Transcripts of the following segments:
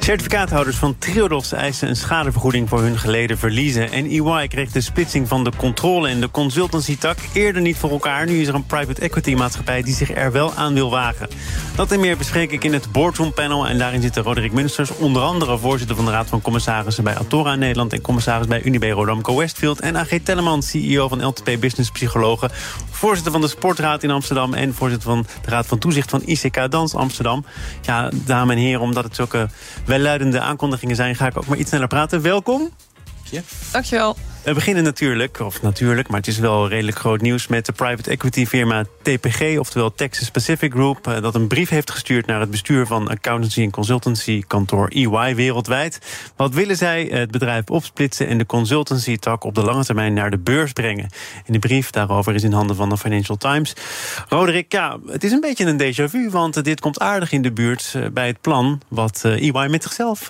Certificaathouders van Triodos eisen een schadevergoeding voor hun geleden verliezen. En EY kreeg de splitsing van de controle en de consultancy-tak eerder niet voor elkaar. Nu is er een private equity maatschappij die zich er wel aan wil wagen. Dat en meer bespreek ik in het Boardroom Panel. En daarin zitten Roderick Munsters, onder andere voorzitter van de Raad van Commissarissen bij Atora Nederland en commissaris bij Unibe Rodamco Westfield. En AG Telleman, CEO van LTP Business Psychologen, voorzitter van de Sportraad in Amsterdam en voorzitter van de Raad van Toezicht van ICK Dans Amsterdam. Ja, dames en heren, omdat het zulke welluidende aankondigingen zijn, ga ik ook maar iets sneller praten. Welkom. Ja. Dankjewel. We beginnen natuurlijk, of natuurlijk, maar het is wel redelijk groot nieuws... met de private equity firma TPG, oftewel Texas Pacific Group... eh, dat een brief heeft gestuurd naar het bestuur van accountancy en consultancy kantoor EY wereldwijd. Wat willen zij? Het bedrijf opsplitsen en de consultancy tak op de lange termijn naar de beurs brengen. En de brief daarover is in handen van de Financial Times. Roderick, ja, het is een beetje een déjà vu, want dit komt aardig in de buurt eh, bij het plan... wat eh, EY met zichzelf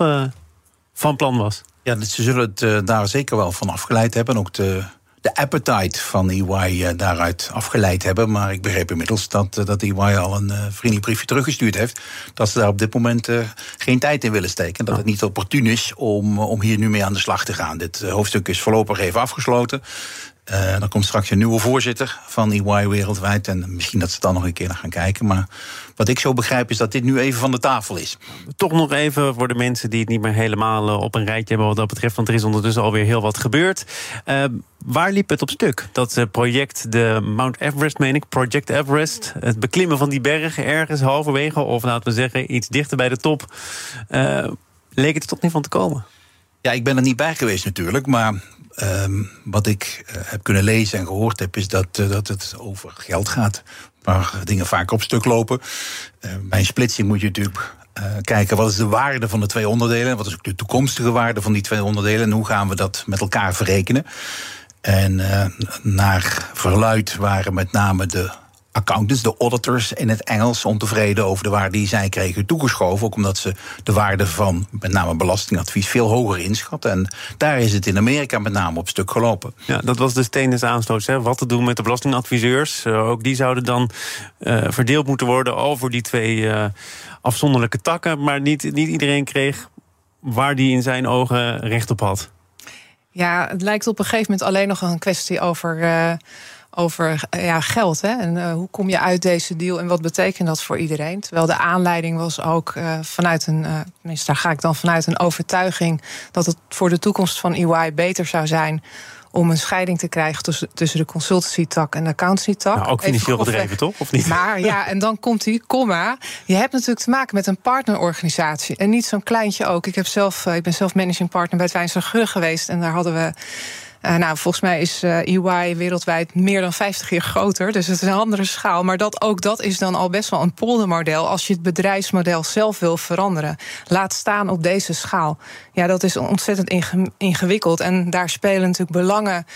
van plan was. Ja, ze zullen het eh, daar zeker wel van afgeleid hebben. En ook de, de appetite van EY eh, daaruit afgeleid hebben. Maar ik begreep inmiddels dat, eh, dat EY al een vriendelijk briefje teruggestuurd heeft. Dat ze daar op dit moment geen tijd in willen steken. En dat het niet opportun is om, om hier nu mee aan de slag te gaan. Dit hoofdstuk is voorlopig even afgesloten. Eh dan komt straks een nieuwe voorzitter van EY wereldwijd. En misschien dat ze dan nog een keer naar gaan kijken. Maar wat ik zo begrijp is dat dit nu even van de tafel is. Toch nog even voor de mensen die het niet meer helemaal eh, op een rijtje hebben wat dat betreft. Want er is ondertussen alweer heel wat gebeurd. Eh, waar liep het op stuk? Dat project, de Mount Everest, meen ik, Project Everest. Het beklimmen van die bergen ergens halverwege, of laten we zeggen iets dichter bij de top. leek het er toch niet van te komen? Ja, ik ben er niet bij geweest natuurlijk, maar ehm, wat ik eh, heb kunnen lezen en gehoord heb, is dat, eh, dat het over geld gaat. Waar dingen vaak op stuk lopen. Eh, bij een splitsing moet je natuurlijk kijken wat is de waarde van de twee onderdelen. Wat is ook de toekomstige waarde van die twee onderdelen. En hoe gaan we dat met elkaar verrekenen. En naar verluid waren met name de accountants, de auditors in het Engels, ontevreden over de waarde die zij kregen toegeschoven. Ook omdat ze de waarde van met name belastingadvies veel hoger inschatten. En daar is het in Amerika met name op stuk gelopen. Ja, dat was de steen des aanstoots. Hè? Wat te doen met de belastingadviseurs. Eh, ook die zouden dan eh, verdeeld moeten worden over die twee eh, afzonderlijke takken. Maar niet, niet iedereen kreeg waar die in zijn ogen recht op had. Ja, het lijkt op een gegeven moment alleen nog een kwestie over, eh, over eh, ja, geld. Hè? En eh, hoe kom je uit deze deal en wat betekent dat voor iedereen? Terwijl de aanleiding was ook eh, vanuit een, tenminste daar ga ik dan vanuit een overtuiging dat het voor de toekomst van EY beter zou zijn om een scheiding te krijgen tussen, tussen de consultancy-tak en de accountancy-tak. Nou, ook financieel bedreven, toch? Of niet? Maar ja, en dan komt die komma. Je hebt natuurlijk te maken met een partnerorganisatie. En niet zo'n kleintje ook. Ik, heb zelf, ik ben zelf managing partner bij het Wijnster Geur geweest. En daar hadden we. Eh, nou, volgens mij is eh, EY wereldwijd meer dan 50 keer groter. Dus het is een andere schaal. Maar dat, ook dat is dan al best wel een poldermodel. Als je het bedrijfsmodel zelf wil veranderen. Laat staan op deze schaal. Ja, dat is ontzettend inge- ingewikkeld. En daar spelen natuurlijk belangen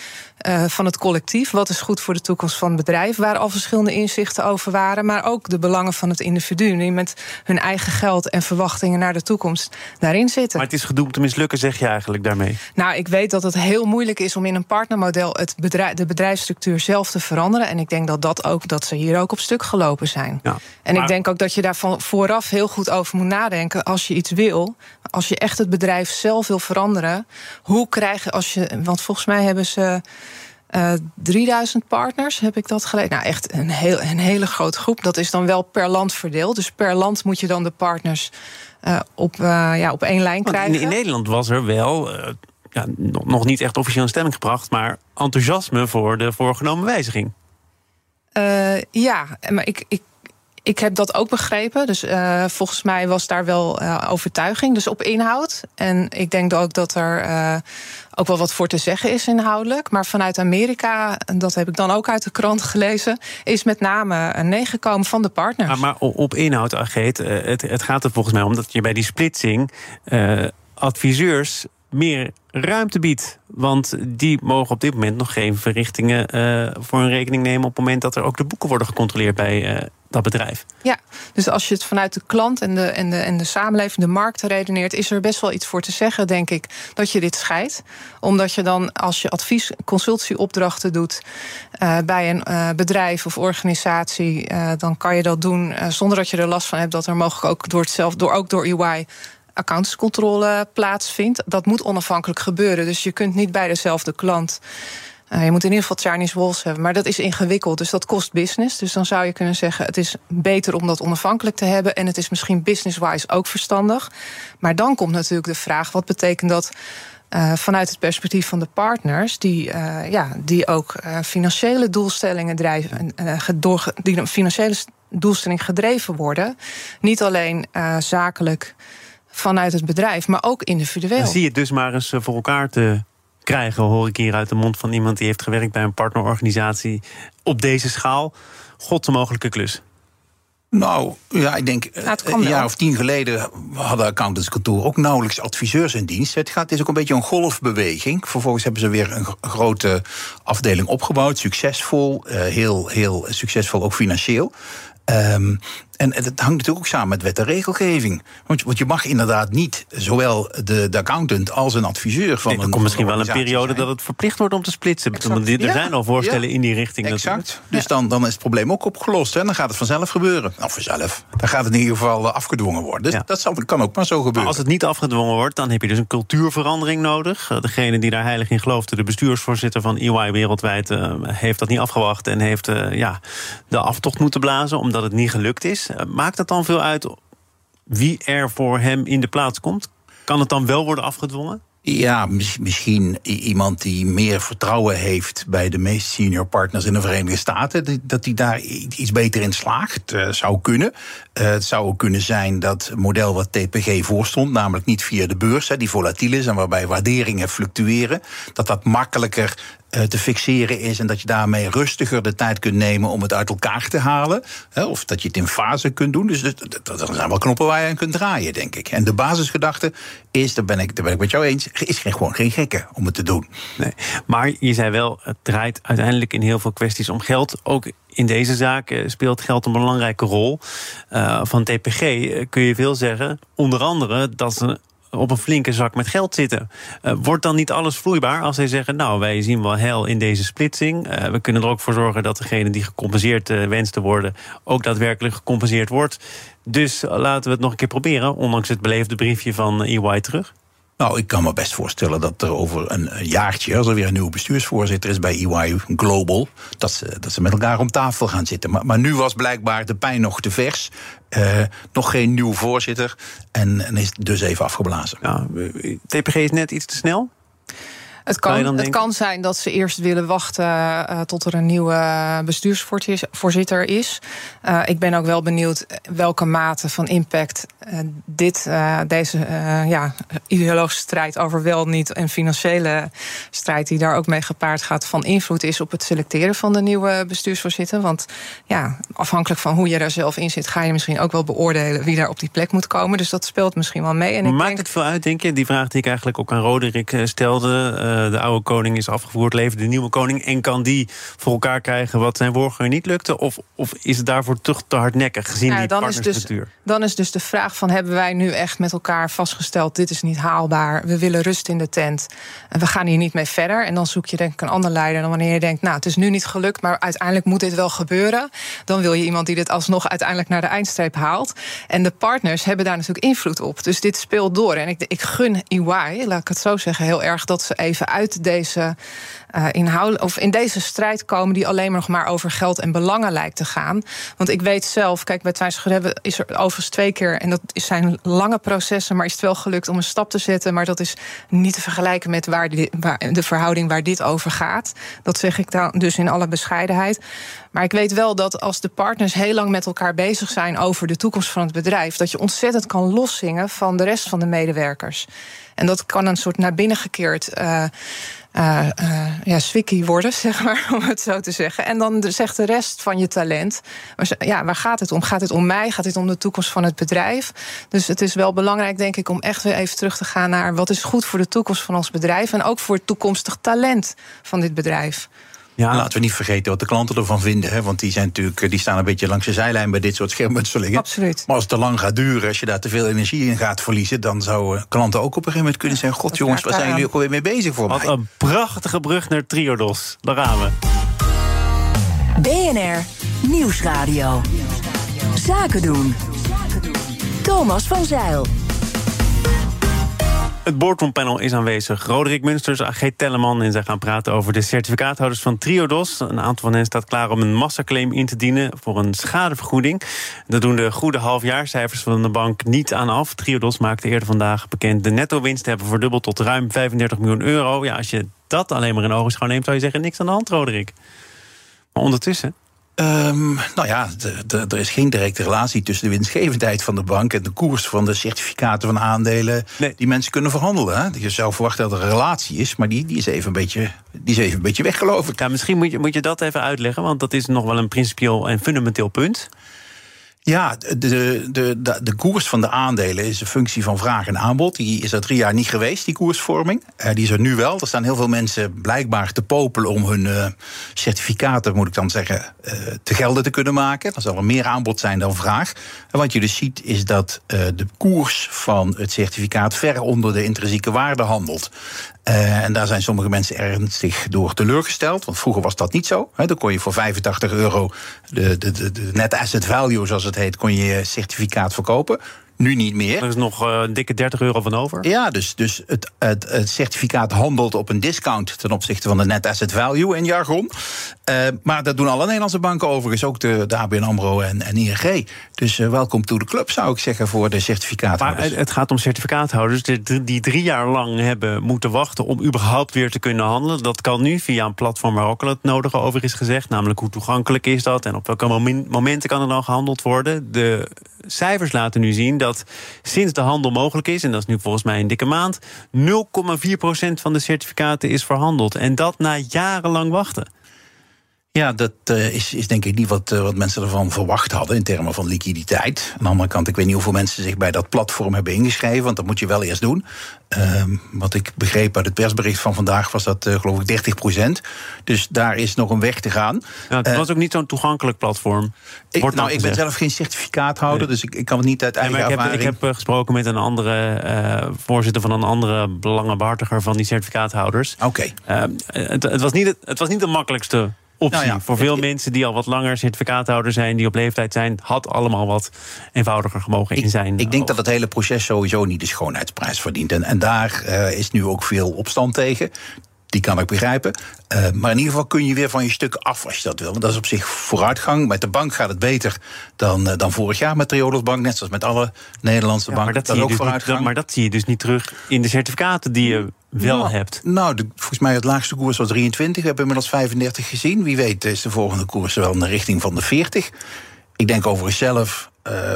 eh, van het collectief. Wat is goed voor de toekomst van het bedrijf? Waar al verschillende inzichten over waren. Maar ook de belangen van het individu. Die met hun eigen geld en verwachtingen naar de toekomst daarin zitten. Maar het is gedoemd te mislukken, zeg je eigenlijk daarmee. Nou, ik weet dat het heel moeilijk is om in een partnermodel het bedrijf, de bedrijfsstructuur zelf te veranderen. En ik denk dat, dat, ook, dat ze hier ook op stuk gelopen zijn. Ja. En Maar- ik denk ook dat je daar van vooraf heel goed over moet nadenken. Als je iets wil, als je echt het bedrijf zelf wil veranderen, hoe krijg je als je. Want volgens mij hebben ze. Eh 3000 partners, heb ik dat gelezen? Nou, echt een, heel, een hele grote groep. Dat is dan wel per land verdeeld. Dus per land moet je dan de partners eh, op, eh, ja, op één lijn Want krijgen. in, in Nederland was er wel, ja, nog niet echt officieel in stemming gebracht... maar enthousiasme voor de voorgenomen wijziging. Ja, maar ik, ik, ik heb dat ook begrepen. Dus eh, volgens mij was daar wel eh, overtuiging, dus op inhoud. En ik denk ook dat er eh, ook wel wat voor te zeggen is inhoudelijk. Maar vanuit Amerika, en dat heb ik dan ook uit de krant gelezen, is met name een nee gekomen van de partners. Ah, maar o- op inhoud, Ageet, het, het gaat er volgens mij om dat je bij die splitsing... adviseurs meer ruimte biedt. Want die mogen op dit moment nog geen verrichtingen uh, voor hun rekening nemen... op het moment dat er ook de boeken worden gecontroleerd bij uh, dat bedrijf. Ja, dus als je het vanuit de klant en de, en de, en de samenleving, de markt redeneert... is er best wel iets voor te zeggen, denk ik, dat je dit scheidt. Omdat je dan, als je advies, consultieopdrachten doet... Uh, bij een bedrijf of organisatie, dan kan je dat doen... zonder dat je er last van hebt dat er mogelijk ook door, het zelf, door, ook door EY accountscontrole plaatsvindt. Dat moet onafhankelijk gebeuren. Dus je kunt niet bij dezelfde klant. Uh, je moet in ieder geval Chinese walls hebben. Maar dat is ingewikkeld, dus dat kost business. Dus dan zou je kunnen zeggen: het is beter om dat onafhankelijk te hebben. En het is misschien business-wise ook verstandig. Maar dan komt natuurlijk de vraag: wat betekent dat? Uh, vanuit het perspectief van de partners, die, uh, ja, die ook financiële doelstellingen drijven, door, die financiële doelstelling gedreven worden. Niet alleen zakelijk vanuit het bedrijf, maar ook individueel. Dan zie je het dus maar eens eh, voor elkaar te krijgen, hoor ik hier uit de mond van iemand die heeft gewerkt bij een partnerorganisatie op deze schaal. God, mogelijke klus. Nou, ja, ik denk nou, een jaar of tien geleden hadden accountantskantoor ook nauwelijks adviseurs in dienst. Het, gaat, het is ook een beetje een golfbeweging. Vervolgens hebben ze weer een grote afdeling opgebouwd, succesvol, eh, heel, heel succesvol ook financieel. Um, en het hangt natuurlijk ook samen met wet en regelgeving. Want, want je mag inderdaad niet zowel de, de accountant als een adviseur van. Nee, er komt misschien wel een periode dat het verplicht wordt om te splitsen. Exact. Er zijn al voorstellen in die richting. Exact. Dus dan, dan is het probleem ook opgelost. En dan gaat het vanzelf gebeuren. Nou, vanzelf. Dan gaat het in ieder geval eh, afgedwongen worden. Dus dat zal, kan ook maar zo gebeuren. Maar als het niet afgedwongen wordt, dan heb je dus een cultuurverandering nodig. Eh, degene die daar heilig in geloofde, de bestuursvoorzitter van EY wereldwijd, uh, heeft dat niet afgewacht en heeft ja, de aftocht moeten blazen omdat het niet gelukt is. Uh, maakt het dan veel uit wie er voor hem in de plaats komt? Kan het dan wel worden afgedwongen? Ja, misschien iemand die meer vertrouwen heeft bij de meest senior partners in de Verenigde Staten. Dat hij daar iets beter in slaagt, uh, zou kunnen. Uh, het zou ook kunnen zijn dat het model wat TPG voorstond, namelijk niet via de beurs, die volatiel is en waarbij waarderingen fluctueren, dat dat makkelijker te fixeren is en dat je daarmee rustiger de tijd kunt nemen om het uit elkaar te halen. Of dat je het in fase kunt doen. Dus er zijn wel knoppen waar je aan kunt draaien, denk ik. En de basisgedachte is, daar ben ik, daar ben ik met jou eens, is geen, gewoon geen gekke om het te doen. Nee, maar je zei wel, het draait uiteindelijk in heel veel kwesties om geld. Ook in deze zaak eh, speelt geld een belangrijke rol. Uh, van TPG kun je veel zeggen. Onder andere dat ze op een flinke zak met geld zitten. Uh, wordt dan niet alles vloeibaar als zij zeggen: Nou, wij zien wel hel in deze splitsing. Uh, we kunnen er ook voor zorgen dat degene die gecompenseerd uh, wenst te worden, ook daadwerkelijk gecompenseerd wordt. Dus laten we het nog een keer proberen, ondanks het beleefde briefje van EY terug. Nou, ik kan me best voorstellen dat er over een jaartje, als er weer een nieuwe bestuursvoorzitter is bij EY Global, dat ze, dat ze met elkaar om tafel gaan zitten. Maar, maar nu was blijkbaar de pijn nog te vers. Uh, nog geen nieuwe voorzitter. En, en is dus even afgeblazen. Ja, TPG is net iets te snel. Het kan, het kan zijn dat ze eerst willen wachten uh, tot er een nieuwe bestuursvoorzitter is. Uh, ik ben ook wel benieuwd welke mate van impact uh, dit, deze ja, ideologische strijd over wel niet en financiële strijd die daar ook mee gepaard gaat van invloed is op het selecteren van de nieuwe bestuursvoorzitter. Want ja, afhankelijk van hoe je daar zelf in zit, ga je misschien ook wel beoordelen wie daar op die plek moet komen. Dus dat speelt misschien wel mee. En ik Maakt denk... het veel uit, denk je? Die vraag die ik eigenlijk ook aan Roderick stelde eh, de oude koning is afgevoerd, leeft de nieuwe koning. En kan die voor elkaar krijgen wat zijn voorganger niet lukte? Of, of is het daarvoor toch te hardnekkig gezien ja, die dan is, dus, dan is dus de vraag van hebben wij nu echt met elkaar vastgesteld... dit is niet haalbaar, we willen rust in de tent... en we gaan hier niet mee verder. En dan zoek je denk ik een ander leider dan wanneer je denkt... nou, het is nu niet gelukt, maar uiteindelijk moet dit wel gebeuren. Dan wil je iemand die dit alsnog uiteindelijk naar de eindstreep haalt. En de partners hebben daar natuurlijk invloed op. Dus dit speelt door. En ik, ik gun EY, laat ik het zo zeggen, heel erg... dat ze even uit deze uh, inhoud, of in deze strijd komen die alleen nog maar over geld en belangen lijkt te gaan. Want ik weet zelf, kijk, bij Twijnsgerebbe is er overigens twee keer, en dat zijn lange processen, maar is het wel gelukt om een stap te zetten. Maar dat is niet te vergelijken met waar, waar de verhouding waar dit over gaat. Dat zeg ik dan dus in alle bescheidenheid. Maar ik weet wel dat als de partners heel lang met elkaar bezig zijn over de toekomst van het bedrijf, dat je ontzettend kan loszingen van de rest van de medewerkers. En dat kan een soort naar binnen gekeerd. Uh, ja, swikkie worden, zeg maar, om het zo te zeggen. En dan zegt de rest van je talent: ja, waar gaat het om? Gaat het om mij? Gaat het om de toekomst van het bedrijf? Dus het is wel belangrijk, denk ik, om echt weer even terug te gaan naar wat is goed voor de toekomst van ons bedrijf en ook voor het toekomstig talent van dit bedrijf. Ja. Laten we niet vergeten wat de klanten ervan vinden. Hè? Want die, zijn natuurlijk, die staan een beetje langs de zijlijn bij dit soort schermutselingen. Absoluut. Maar als het te lang gaat duren, als je daar te veel energie in gaat verliezen... dan zouden klanten ook op een gegeven moment kunnen zeggen... God jongens, waar zijn jullie ook alweer mee bezig voor wat mij? Wat een prachtige brug naar Triodos. Daar gaan we. BNR Nieuwsradio. Zaken doen. Thomas van Zeil. Het boardroompanel is aanwezig. Roderick Munsters, AG Telleman. En zij gaan praten over de certificaathouders van Triodos. Een aantal van hen staat klaar om een massaclaim in te dienen voor een schadevergoeding. Dat doen de goede halfjaarcijfers van de bank niet aan af. Triodos maakte eerder vandaag bekend de netto-winst hebben verdubbeld tot ruim 35 miljoen euro. Ja, als je dat alleen maar in ogenschouw neemt, zou je zeggen: niks aan de hand, Roderick. Maar ondertussen. Um, nou ja, er is geen directe relatie tussen de winstgevendheid van de bank en de koers van de certificaten van aandelen nee. die mensen kunnen verhandelen. Hè? Je zou verwachten dat er een relatie is, maar die, die, is, even een beetje, die is even een beetje weg, geloof ik. Ja, misschien moet je, moet je dat even uitleggen, want dat is nog wel een principieel en fundamenteel punt. Ja, de, de, de, de koers van de aandelen is een functie van vraag en aanbod. Die is er drie jaar niet geweest, die koersvorming. Uh, die is er nu wel. Er staan heel veel mensen blijkbaar te popelen om hun uh, certificaten, moet ik dan zeggen, uh, te gelden te kunnen maken. Dan zal er meer aanbod zijn dan vraag. En wat je dus ziet, is dat de koers van het certificaat ver onder de intrinsieke waarde handelt. En daar zijn sommige mensen ernstig door teleurgesteld. Want vroeger was dat niet zo. Dan kon je voor 85 euro de, de, de, de net asset value, zoals het heet, kon je je certificaat verkopen. Nu niet meer. Er is nog uh, een dikke 30 euro van over. Ja, dus, dus het, het, het, certificaat handelt op een discount ten opzichte van de net asset value in jargon. Uh, maar dat doen alle Nederlandse banken overigens, ook de, de ABN AMRO en, en ING. Dus uh, welkom to de club, zou ik zeggen, voor de certificaathouders. Maar het gaat om certificaathouders die, die drie jaar lang hebben moeten wachten... om überhaupt weer te kunnen handelen. Dat kan nu via een platform waar ook al het nodige over is gezegd. Namelijk hoe toegankelijk is dat en op welke momenten kan er dan gehandeld worden. De cijfers laten nu zien dat sinds de handel mogelijk is... en dat is nu volgens mij een dikke maand... 0,4% van de certificaten is verhandeld. En dat na jarenlang wachten. Ja, dat uh, is, is denk ik niet wat, uh, wat mensen ervan verwacht hadden in termen van liquiditeit. Aan de andere kant, ik weet niet hoeveel mensen zich bij dat platform hebben ingeschreven, want dat moet je wel eerst doen. Uh, wat ik begreep uit het persbericht van vandaag was dat uh, geloof ik 30 procent. Dus daar is nog een weg te gaan. Ja, het was ook niet zo'n toegankelijk platform. Ik, nou, ik ben zelf geen certificaathouder, nee. dus ik, ik, kan het niet uit eigen nee, maar ik ervaring... Heb, ik heb gesproken met een andere voorzitter van een andere belangenbehartiger van die certificaathouders. Oké. Okay. Ehm, het, het, was niet het, het was niet de makkelijkste optie. Nou ja, voor veel mensen die al wat langer certificaathouder zijn, die op leeftijd zijn, had allemaal wat eenvoudiger gemogen in zijn. Ik denk dat het hele proces sowieso niet de schoonheidsprijs verdient. En, en daar uh, is nu ook veel opstand tegen. Die kan ik begrijpen. Uh, maar in ieder geval kun je weer van je stukken af als je dat wil. Want dat is op zich vooruitgang. Met de bank gaat het beter dan, uh, dan vorig jaar met Triodos Bank. Net zoals met alle Nederlandse ja, banken. Maar dat, dat, ook dus niet, maar dat zie je dus niet terug in de certificaten die je wel nou, hebt. Nou, de, volgens mij het laagste koers was 23. We hebben inmiddels 35 gezien. Wie weet is de volgende koers wel in de richting van de 40. Ik denk overigens zelf... Uh,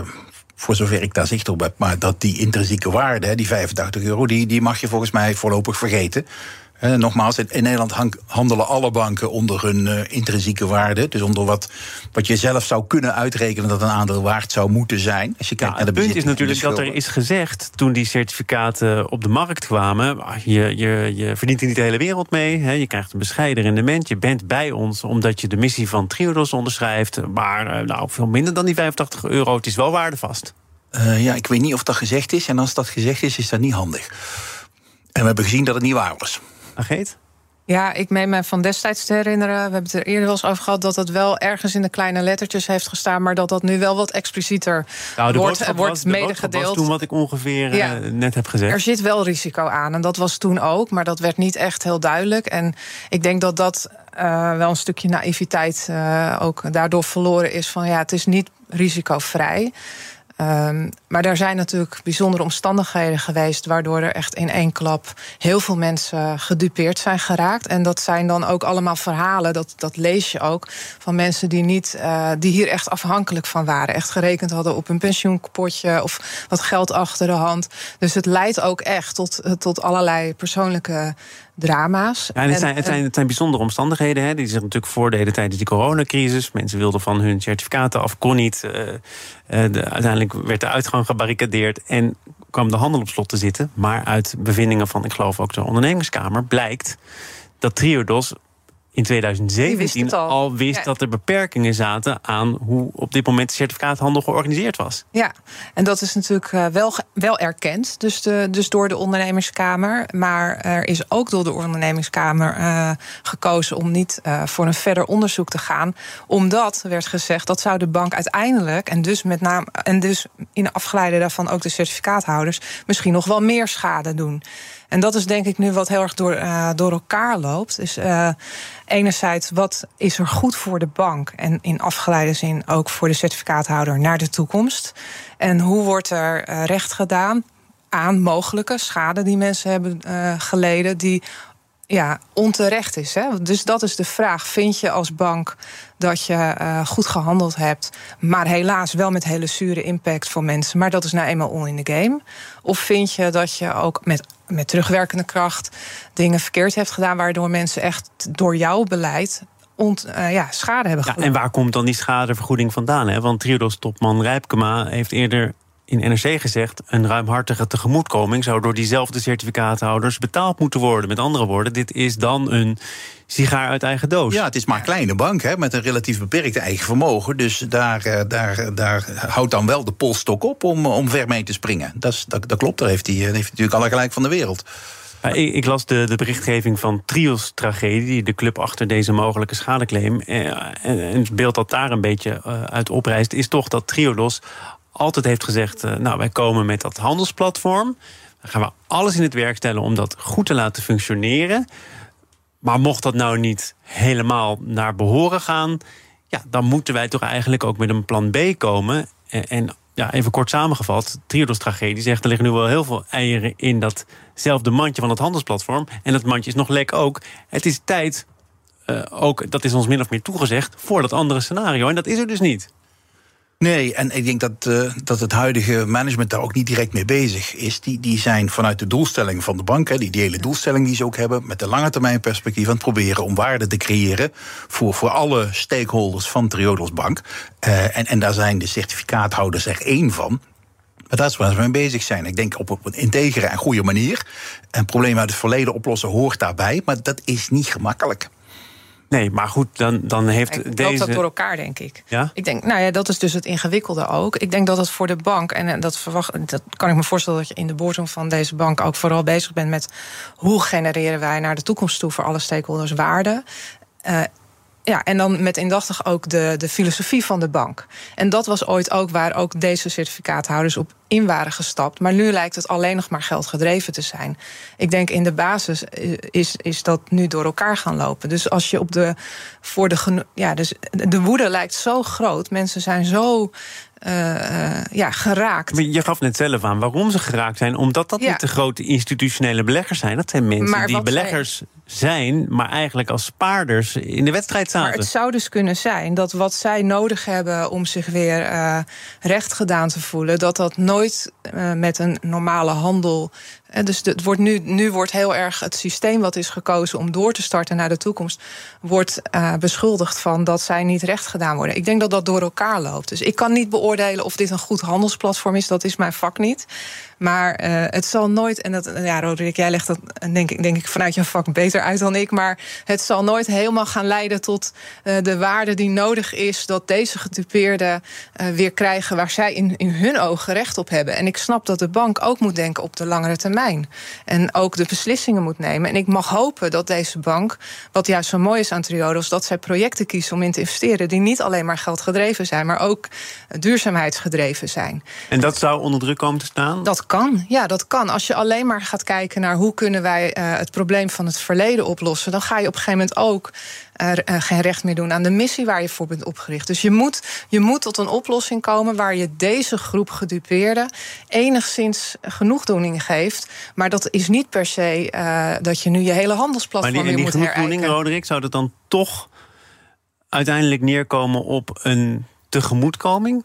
voor zover ik daar zicht op heb. Maar dat die intrinsieke waarde, die 85 euro, die, die mag je volgens mij voorlopig vergeten. Uh, nogmaals, in Nederland handelen alle banken onder hun uh, intrinsieke waarde. Dus onder wat, wat je zelf zou kunnen uitrekenen dat een aandeel waard zou moeten zijn. Als je kijkt ja, naar de het punt is natuurlijk dat er is gezegd toen die certificaten op de markt kwamen. Je, je, je verdient er niet de hele wereld mee. Hè, je krijgt een bescheiden rendement. Je bent bij ons omdat je de missie van Triodos onderschrijft. Maar uh, nou, veel minder dan die 85 euro. Het is wel waardevast. ja, ik weet niet of dat gezegd is. En als dat gezegd is, is dat niet handig. En we hebben gezien dat het niet waar was. Ageet? Ja, ik meen me van destijds te herinneren. We hebben het er eerder wel eens over gehad dat het wel ergens in de kleine lettertjes heeft gestaan, maar dat dat nu wel wat explicieter nou, de wordt, wordt was, medegedeeld. Dat toen wat ik ongeveer ja. uh, net heb gezegd. Er zit wel risico aan en dat was toen ook, maar dat werd niet echt heel duidelijk. En ik denk dat dat uh, wel een stukje naïviteit uh, ook daardoor verloren is van ja, het is niet risicovrij. Um, maar er zijn natuurlijk bijzondere omstandigheden geweest. waardoor er echt in één klap heel veel mensen gedupeerd zijn geraakt. En dat zijn dan ook allemaal verhalen, dat, dat lees je ook. van mensen die, niet, uh, die hier echt afhankelijk van waren. Echt gerekend hadden op een pensioenpotje of wat geld achter de hand. Dus het leidt ook echt tot, tot allerlei persoonlijke drama's. Ja, het, zijn, het, zijn, het zijn bijzondere omstandigheden hè, die zich natuurlijk voordeden tijdens die coronacrisis. Mensen wilden van hun certificaten af, kon niet. Uh, de, uiteindelijk werd de uitgang gebarricadeerd en kwam de handel op slot te zitten. Maar uit bevindingen van, ik geloof ook de ondernemingskamer, blijkt dat Triodos in 2017 al. wist dat er beperkingen zaten aan hoe op dit moment de certificaathandel georganiseerd was. Ja, en dat is natuurlijk eh, wel, wel erkend, dus, de, dus door de ondernemingskamer. Maar er is ook door de ondernemingskamer uh, gekozen om niet uh, voor een verder onderzoek te gaan. Omdat werd gezegd dat zou de bank uiteindelijk, en dus met name en dus in afgeleide daarvan ook de certificaathouders, misschien nog wel meer schade doen. En dat is denk ik nu wat heel erg door, uh, door elkaar loopt. Dus enerzijds, wat is er goed voor de bank? En in afgeleide zin ook voor de certificaathouder naar de toekomst. En hoe wordt er uh, recht gedaan aan mogelijke schade die mensen hebben geleden... die ja, onterecht is. Hè? Dus dat is de vraag. Vind je als bank dat je uh, goed gehandeld hebt, maar helaas wel met hele zure impact voor mensen, maar dat is nou eenmaal on in the game? Of vind je dat je ook met, met terugwerkende kracht dingen verkeerd hebt gedaan, waardoor mensen echt door jouw beleid ont, uh, ja, schade hebben ja, En waar komt dan die schadevergoeding vandaan? Hè? Want Triodos-topman Rijpkema heeft eerder in NRC gezegd... een ruimhartige tegemoetkoming zou door diezelfde certificaathouders betaald moeten worden. Met andere woorden, dit is dan een sigaar uit eigen doos. Ja, het is maar een kleine bank hè, met een relatief beperkt eigen vermogen. Dus daar, eh, daar, daar houdt dan wel de polstok op om, om ver mee te springen. Dat, is, dat, dat klopt, daar heeft hij, heeft hij natuurlijk alle gelijk van de wereld. Ik, ik, las de, de berichtgeving van Trios Tragedie, de club achter deze mogelijke schadeclaim. Eh, en het beeld dat daar een beetje eh, uit oprijst, is toch dat Triodos altijd heeft gezegd: uh, Nou, wij komen met dat handelsplatform. Dan gaan we alles in het werk stellen om dat goed te laten functioneren. Maar mocht dat nou niet helemaal naar behoren gaan, ja, dan moeten wij toch eigenlijk ook met een plan B komen. En, ja, even kort samengevat, Triodos-tragedie zegt... er liggen nu wel heel veel eieren in datzelfde mandje van het handelsplatform. En dat mandje is nog lek ook. Het is tijd, uh, ook, dat is ons min of meer toegezegd... voor dat andere scenario. En dat is er dus niet. Nee, en ik denk dat, uh, dat het huidige management daar ook niet direct mee bezig is. Die, die zijn vanuit de doelstelling van de bank, hè, die, hele doelstelling die ze ook hebben, met de lange termijn perspectief aan het proberen om waarde te creëren voor, voor alle stakeholders van Triodos Bank. Uh, en, en daar zijn de certificaathouders er één van. Maar dat is waar ze mee bezig zijn. Ik denk op, een integere en goede manier. Een probleem uit het verleden oplossen hoort daarbij, maar dat is niet gemakkelijk. Nee, maar goed, dan, dan heeft ik deze... dat door elkaar, denk ik. Ja? Ik denk, nou ja, dat is dus het ingewikkelde ook. Ik denk dat het voor de bank, en dat, verwacht, dat kan ik me voorstellen... dat je in de boardroom van deze bank ook vooral bezig bent met... hoe genereren wij naar de toekomst toe voor alle stakeholders waarde... Uh, ja, en dan met indachtig ook de, de filosofie van de bank. En dat was ooit ook waar ook deze certificaathouders op in waren gestapt. Maar nu lijkt het alleen nog maar geld gedreven te zijn. Ik denk in de basis is, is dat nu door elkaar gaan lopen. Dus als je op de. Voor de, ja, dus de woede lijkt zo groot. Mensen zijn zo uh, uh, ja, geraakt. Je gaf net zelf aan waarom ze geraakt zijn. Omdat dat ja. niet de grote institutionele beleggers zijn. Dat zijn mensen maar die beleggers zij... zijn, maar eigenlijk als spaarders in de wedstrijd zaten. Maar het zou dus kunnen zijn dat wat zij nodig hebben om zich weer uh, recht gedaan te voelen, dat dat nooit met een normale handel dus het wordt nu, nu wordt heel erg het systeem wat is gekozen om door te starten naar de toekomst, wordt uh, beschuldigd van dat zij niet recht gedaan worden. Ik denk dat dat door elkaar loopt. Dus ik kan niet beoordelen of dit een goed handelsplatform is. Dat is mijn vak niet. Maar uh, het zal nooit, en dat, ja, Roderick, jij legt dat denk ik, denk ik vanuit je vak beter uit dan ik. Maar het zal nooit helemaal gaan leiden tot uh, de waarde die nodig is dat deze getypeerden uh, weer krijgen waar zij in, in hun ogen recht op hebben. En ik snap dat de bank ook moet denken op de langere termijn. En ook de beslissingen moet nemen. En ik mag hopen dat deze bank, wat juist zo mooi is aan Triodos, dat zij projecten kiezen om in te investeren die niet alleen maar geldgedreven zijn, maar ook duurzaamheidsgedreven zijn. En dat zou onder druk komen te staan? Dat kan, ja, dat kan. Als je alleen maar gaat kijken naar hoe kunnen wij uh, het probleem van het verleden oplossen, dan ga je op een gegeven moment ook uh, geen recht meer doen aan de missie waar je voor bent opgericht. Dus je moet, je moet tot een oplossing komen waar je deze groep gedupeerden enigszins genoegdoening geeft. Maar dat is niet per se uh, dat je nu je hele handelsplatform maar die, weer moet herijken. Maar die genoegdoening, Roderick, zou dat dan toch uiteindelijk neerkomen op een tegemoetkoming?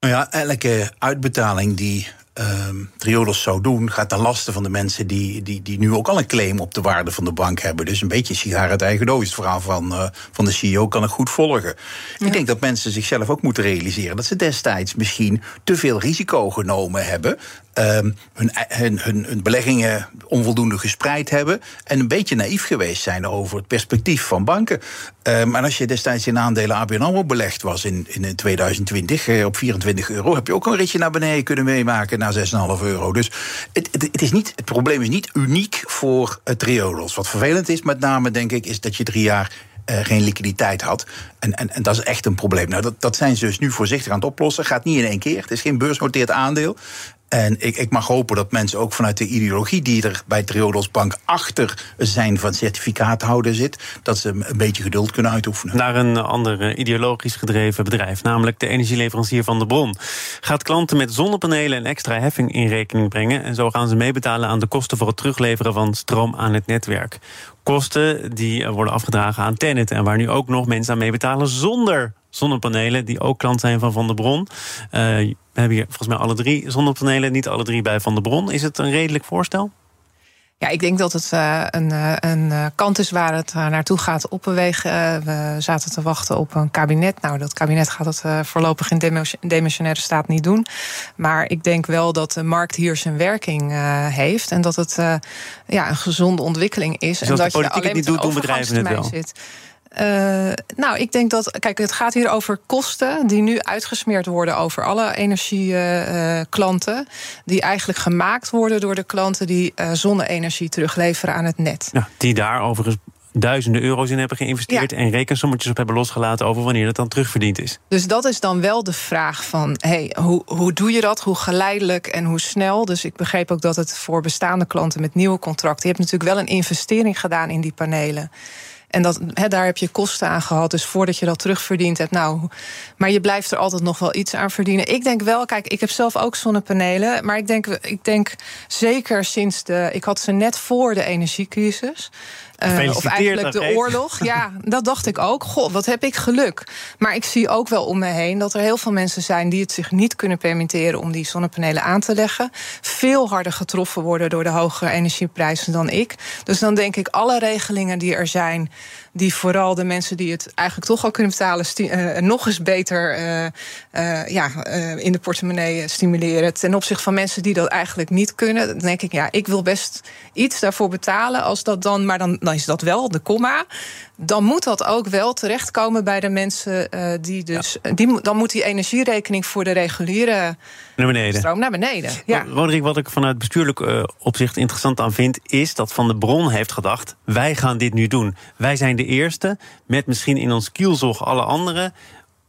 Nou ja, elke uitbetaling die um, Triodos zou doen, gaat ten laste van de mensen die, die, die nu ook al een claim op de waarde van de bank hebben. Dus een beetje sigaar uit eigen doos. Het verhaal van, uh, van de CEO kan ik goed volgen. Ik denk dat mensen zichzelf ook moeten realiseren dat ze destijds misschien te veel risico genomen hebben. Um, hun, hun, hun, hun, beleggingen onvoldoende gespreid hebben. En een beetje naïef geweest zijn over het perspectief van banken. Um, en als je destijds in aandelen ABN AMRO belegd was in, in 2020 eh, op 24 euro, heb je ook een ritje naar beneden kunnen meemaken naar 6,5 euro. Dus het, het, het, is niet, het probleem is niet uniek voor het Triodos. Wat vervelend is, met name denk ik, is dat je drie jaar uh, geen liquiditeit had. En, en, en dat is echt een probleem. Nou, dat, dat zijn ze dus nu voorzichtig aan het oplossen. Gaat niet in één keer. Het is geen beursnoteerd aandeel. En ik, ik, mag hopen dat mensen ook vanuit de ideologie die er bij Triodos Bank achter zijn van certificaathouder zit, dat ze een beetje geduld kunnen uitoefenen. Naar een ander eh, ideologisch gedreven bedrijf, namelijk de energieleverancier van de bron. Gaat klanten met zonnepanelen een extra heffing in rekening brengen en zo gaan ze meebetalen aan de kosten voor het terugleveren van stroom aan het netwerk. Kosten die worden afgedragen aan Tennet en waar nu ook nog mensen aan meebetalen zonder zonnepanelen, die ook klant zijn van Van der Bron. Uh, we hebben hier volgens mij alle drie zonnepanelen, niet alle drie bij Van der Bron. Is het een redelijk voorstel? Ja, ik denk dat het uh, een, uh, een kant is waar het naartoe gaat opbewegen. we zaten te wachten op een kabinet. Nou, dat kabinet gaat het voorlopig in demissionaire staat niet doen. Maar ik denk wel dat de markt hier zijn werking heeft. En dat het ja, een gezonde ontwikkeling is. Dus en dat je alleen niet doet, doen bedrijven het wel. Zit. Uh, nou, ik denk dat. Kijk, het gaat hier over kosten die nu uitgesmeerd worden over alle energieklanten. Uh, die eigenlijk gemaakt worden door de klanten die uh, zonne-energie terugleveren aan het net. Ja, die daar overigens duizenden euro's in hebben geïnvesteerd ja. en rekensommetjes op hebben losgelaten over wanneer het dan terugverdiend is. Dus dat is dan wel de vraag van hey, hoe, hoe doe je dat? Hoe geleidelijk en hoe snel? Dus ik begreep ook dat het voor bestaande klanten met nieuwe contracten. Je hebt natuurlijk wel een investering gedaan in die panelen. En dat, daar heb je kosten aan gehad. Dus voordat je dat terugverdiend hebt. Nou, maar je blijft er altijd nog wel iets aan verdienen. Ik denk wel, kijk, ik heb zelf ook zonnepanelen. Maar ik denk, ik denk zeker sinds de. Ik had ze net voor de energiecrisis. Uh, of eigenlijk de oorlog. Ja, dat dacht ik ook. God, wat heb ik geluk. Maar ik zie ook wel om me heen dat er heel veel mensen zijn die het zich niet kunnen permitteren om die zonnepanelen aan te leggen. Veel harder getroffen worden door de hogere energieprijzen dan ik. Dus dan denk ik, alle regelingen die er zijn die vooral de mensen die het eigenlijk toch al kunnen betalen, uh, nog eens beter uh, uh, ja, in de portemonnee stimuleren. Ten opzichte van mensen die dat eigenlijk niet kunnen. Dan denk ik, ja, ik wil best iets daarvoor betalen. Als dat dan, maar dan, dan is dat wel de komma. Dan moet dat ook wel terechtkomen bij de mensen die dus. Die, dan moet die energierekening voor de reguliere naar beneden. stroom naar beneden. Ja. Roderick, wat ik vanuit bestuurlijk opzicht interessant aan vind, is dat Van de Bron heeft gedacht: wij gaan dit nu doen. Wij zijn de eerste, met misschien in ons kielzog alle anderen.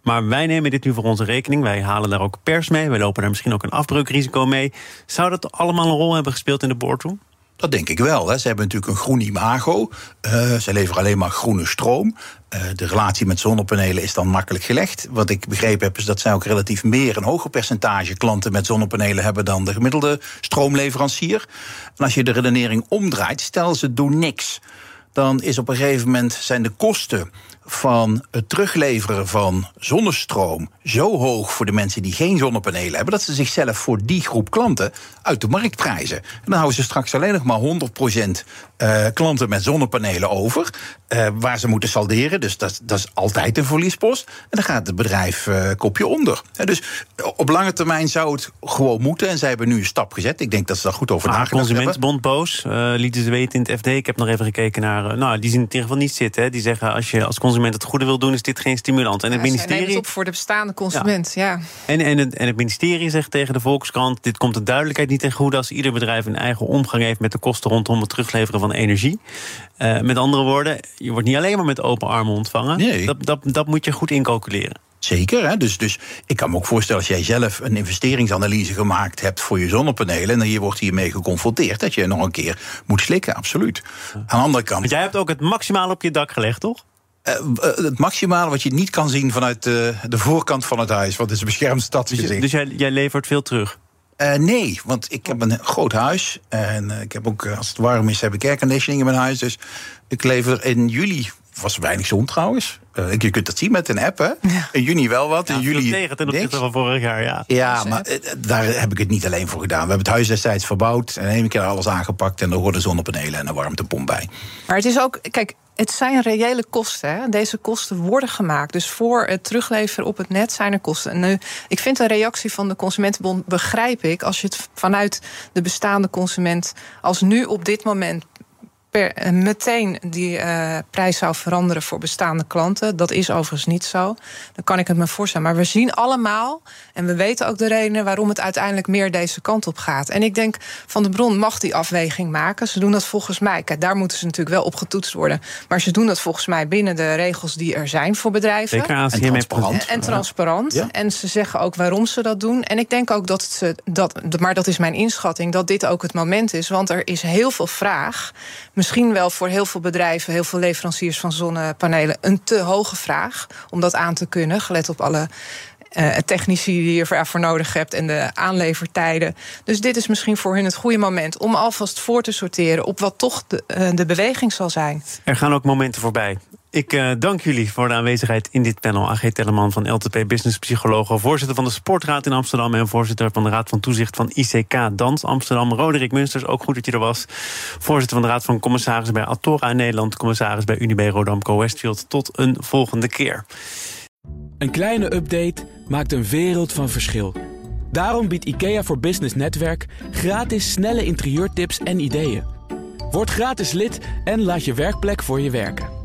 Maar wij nemen dit nu voor onze rekening. Wij halen daar ook pers mee. Wij lopen daar misschien ook een afbreukrisico mee. Zou dat allemaal een rol hebben gespeeld in de boardroom? Dat denk ik wel. Hè. Ze hebben natuurlijk een groen imago. Uh, ze leveren alleen maar groene stroom. Uh, de relatie met zonnepanelen is dan makkelijk gelegd. Wat ik begrepen heb, is dat zij ook relatief meer, een hoger percentage klanten met zonnepanelen hebben dan de gemiddelde stroomleverancier. En als je de redenering omdraait, stel ze doen niks dan is op een gegeven moment zijn de kosten van het terugleveren van zonnestroom zo hoog voor de mensen die geen zonnepanelen hebben, dat ze zichzelf voor die groep klanten uit de markt prijzen. En dan houden ze straks alleen nog maar 100% uh, klanten met zonnepanelen over, uh, waar ze moeten salderen. Dus dat, dat, is altijd een verliespost. En dan gaat het bedrijf uh, kopje onder. dus op lange termijn zou het gewoon moeten. En zij hebben nu een stap gezet. Ik denk dat ze daar goed over nagedacht hebben. Consumentenbond boos, lieten ze weten in het FD. Ik heb nog even gekeken naar. nou, die zien het in ieder geval niet zitten. Hè. Die zeggen als je als consument het goede wil doen, is dit geen stimulans. En het ja, ministerie. Het op voor de bestaande consument. Ja. ja. En, en, het, en het ministerie zegt tegen de Volkskrant: dit komt de duidelijkheid niet ten goede als ieder bedrijf een eigen omgang heeft met de kosten rondom het terugleveren van energie. Uh, met andere woorden, je wordt niet alleen maar met open armen ontvangen. Nee. Dat, dat, dat moet je goed incalculeren. Zeker. Hè? Dus, dus ik kan me ook voorstellen als jij zelf een investeringsanalyse gemaakt hebt voor je zonnepanelen. en dan je wordt hiermee geconfronteerd dat je nog een keer moet slikken, absoluut. Aan de andere kant. Want jij hebt ook het maximaal op je dak gelegd, toch? Uh, het maximale wat je niet kan zien vanuit de, de voorkant van het huis, want het is een beschermd stadsgezicht. Dus, dus jij, jij levert veel terug? Uh, nee, want ik heb een groot huis. En uh, ik heb ook, als het warm is, heb ik airconditioning in mijn huis. Dus ik lever in juli was weinig zon trouwens. Uh, je kunt dat zien met een app, hè? Ja. In juni wel wat, ja, in juli tegen ten opzichte van vorig jaar, ja. Ja, maar uh, daar heb ik het niet alleen voor gedaan. We hebben het huis destijds verbouwd en één keer alles aangepakt... en er horen zonnepanelen en een warmtepomp bij. Maar het is ook, kijk, het zijn reële kosten. Hè? Deze kosten worden gemaakt. Dus voor het terugleveren op het net zijn er kosten. En nu, ik vind de reactie van de Consumentenbond begrijp ik... als je het vanuit de bestaande consument... als nu op dit moment per, eh, meteen die uh, prijs zou veranderen voor bestaande klanten. Dat is overigens niet zo. Dan kan ik het me voorstellen. Maar we zien allemaal, en we weten ook de redenen waarom het uiteindelijk meer deze kant op gaat. En ik denk, Van de Bron mag die afweging maken. Ze doen dat volgens mij. Kijk, daar moeten ze natuurlijk wel op getoetst worden. Maar ze doen dat volgens mij binnen de regels die er zijn voor bedrijven. Zeker en transparant. En, en transparant. Ja. En ze zeggen ook waarom ze dat doen. En ik denk ook dat ze dat, maar dat is mijn inschatting, dat dit ook het moment is. Want er is heel veel vraag misschien wel voor heel veel bedrijven, heel veel leveranciers van zonnepanelen, een te hoge vraag om dat aan te kunnen, gelet op alle uh, technici die je ervoor nodig hebt en de aanlevertijden. Dus dit is misschien voor hun het goede moment om alvast voor te sorteren op wat toch de, uh, de beweging zal zijn. Er gaan ook momenten voorbij. Ik uh, dank jullie voor de aanwezigheid in dit panel. AG Telleman van LTP Business Psycholoog, voorzitter van de Sportraad in Amsterdam en voorzitter van de Raad van Toezicht van ICK Dans Amsterdam. Roderick Munsters, ook goed dat je er was. Voorzitter van de Raad van Commissarissen bij Atora Nederland, commissaris bij Unibe Rodamco Westfield. Tot een volgende keer. Een kleine update maakt een wereld van verschil. Daarom biedt IKEA voor Business Netwerk gratis snelle interieurtips en ideeën. Word gratis lid en laat je werkplek voor je werken.